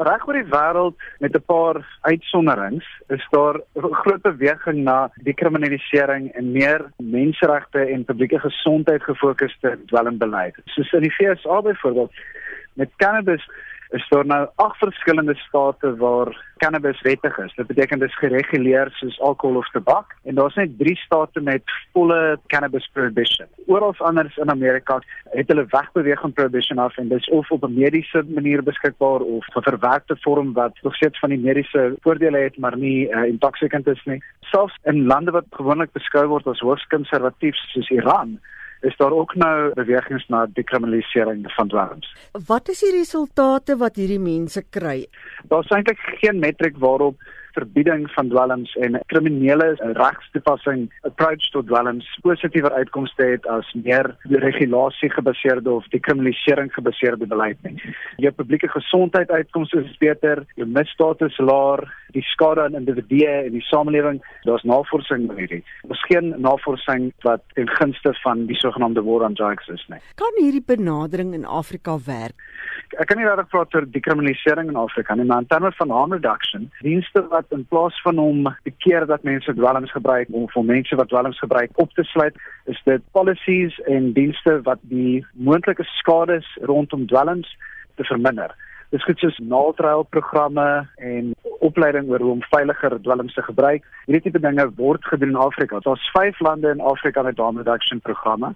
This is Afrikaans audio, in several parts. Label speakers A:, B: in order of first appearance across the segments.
A: Reg oor die wêreld met 'n paar uitsonderings is daar 'n groot beweging na dekriminalisering en meer menseregte en publieke gesondheid gefokusde dwelmbeleid. Soos in die VSA byvoorbeeld met cannabis is daar nou ag verskillende state waar cannabis wettig is. Dit beteken dit is gereguleer soos alkohol of tabak en daar's net 3 state met volle cannabis prohibition. Oral anders in Amerika het hulle wegbeweeg van prohibition af en dit is of op 'n mediese manier beskikbaar of 'n verwerkte vorm wat nog steeds van die mediese voordele het maar nie uh, intoxicant is nie. Selfs in lande wat gewoonlik beskou word as hoogs konservatief soos Iran is daar ook nou bewegings na dekriminalisering van dwelms.
B: Wat is die resultate wat hierdie mense kry?
A: Daar's eintlik geen metriek waarop verbieding van dwelms en kriminele regstoepassing approach tot dwelms positiewer uitkomste het as meer regulasie gebaseerde of dekriminalisering gebaseerde beleid nie. Jou publieke gesondheid uitkomste is beter, jou misdaad is laer, die skade aan individue en die samelewing, daar's navorsing oor hierdie. Daar's geen navorsing wat ten gunste van die sogenaamde war on drugs is nie.
B: Kan hierdie benadering in Afrika werk?
A: Ek kan nie regtig praat oor dekriminalisering in Afrika nie, maar in terme van harm reduction, dienste wat in plaas van om te keer dat mense dwelms gebruik om vir mense wat dwelms gebruik op te sluit, is dit policies en dienste wat die moontlike skades rondom dwelms te verminder. Dis goed soos naaldtrail programme en opleiding oor hoe om veiliger dwelms te gebruik. Hierdie tipe dinge word gedoen in Afrika. Daar's 5 lande in Afrika met harm reduction programme.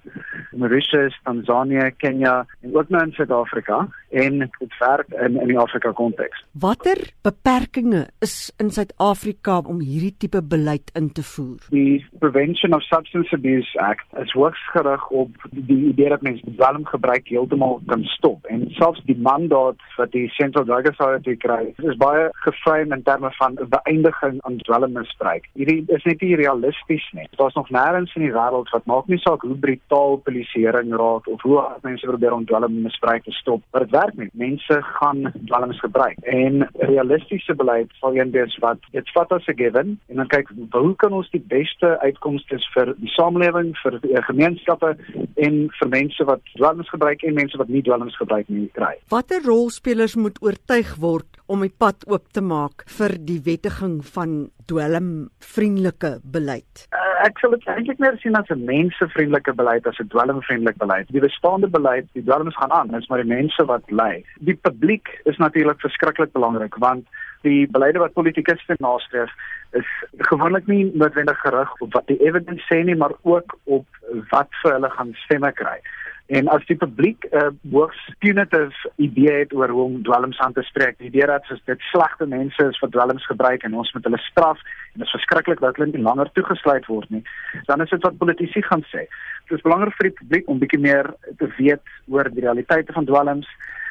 A: Mauritius, Tanzanië, Kenia en ook nou in Suid-Afrika en dit werk in in die Afrika konteks.
B: Watter beperkings is in Suid-Afrika om hierdie tipe beleid in te voer?
A: Die Prevention of Substance Abuse Act is hoogs gerig op die idee dat mense dwelmgebruik heeltemal kan stop en selfs die mandaat wat die Central Drug Authority kry is baie geframe in terme van 'n beëindiging aan dwelmmisbruik. Hierdie is net nie realisties nie. Daar's nog nêrens in die wêreld wat maak nie saak hoe brutaal polisieering raak of hoe hard mense probeer om dwelmmisbruik te stop. Maar dit werk nie. Mense gaan dwelms gebruik. En realistiese beleid sal een wees wat dit vat as 'n given en dan kyk hoe kan ons die beste uitkomste vir die samelewing, vir die gemeenskappe en vir mense wat dwelms gebruik en mense wat nie dwelms gebruik nie kry.
B: Watter rolspelers moet oortuig word om die pad oop te maak vir die wettiging van dwelmvriendelike beleid?
A: Uh, ek sal dit eintlik meer sien as 'n mensevriendelike beleid as 'n dwelmvriendelike beleid. Die bestaande beleid, die dwelms gaan aan, dis maar die mense wat ly. Die publiek is natuurlik verskriklik belangrik want die beleide wat politikuste nastreef is gewoonlik nie noodwendig gerig op wat die evidence sê nie, maar ook op wat vir hulle gaan stemme kry. En as die publiek 'n uh, hoogs punitive idee het oor hoe om dwelms aan te spreek, die idee dat dit slegte mense is wat dwelms gebruik en ons moet hulle straf en dit is verskriklik dat hulle nie langer toegesluit word nie, dan is dit wat politici gaan sê. Dit is belangrik vir die publiek om bietjie meer te weet oor die realiteite van dwelms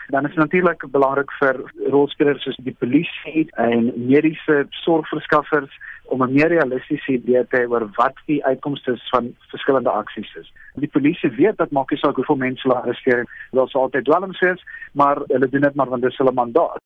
A: dan is natuurlik belangrik vir rolspelers soos die polisie en mediese sorgverskaffers om 'n meer realistiese idee te hê oor wat die uitkomste van verskillende aksies is. Die polisie weet dat maak nie saak hoeveel mense hulle arresteer, daar sal altyd dwelms wees, maar hulle doen dit maar want dit is hulle mandaat.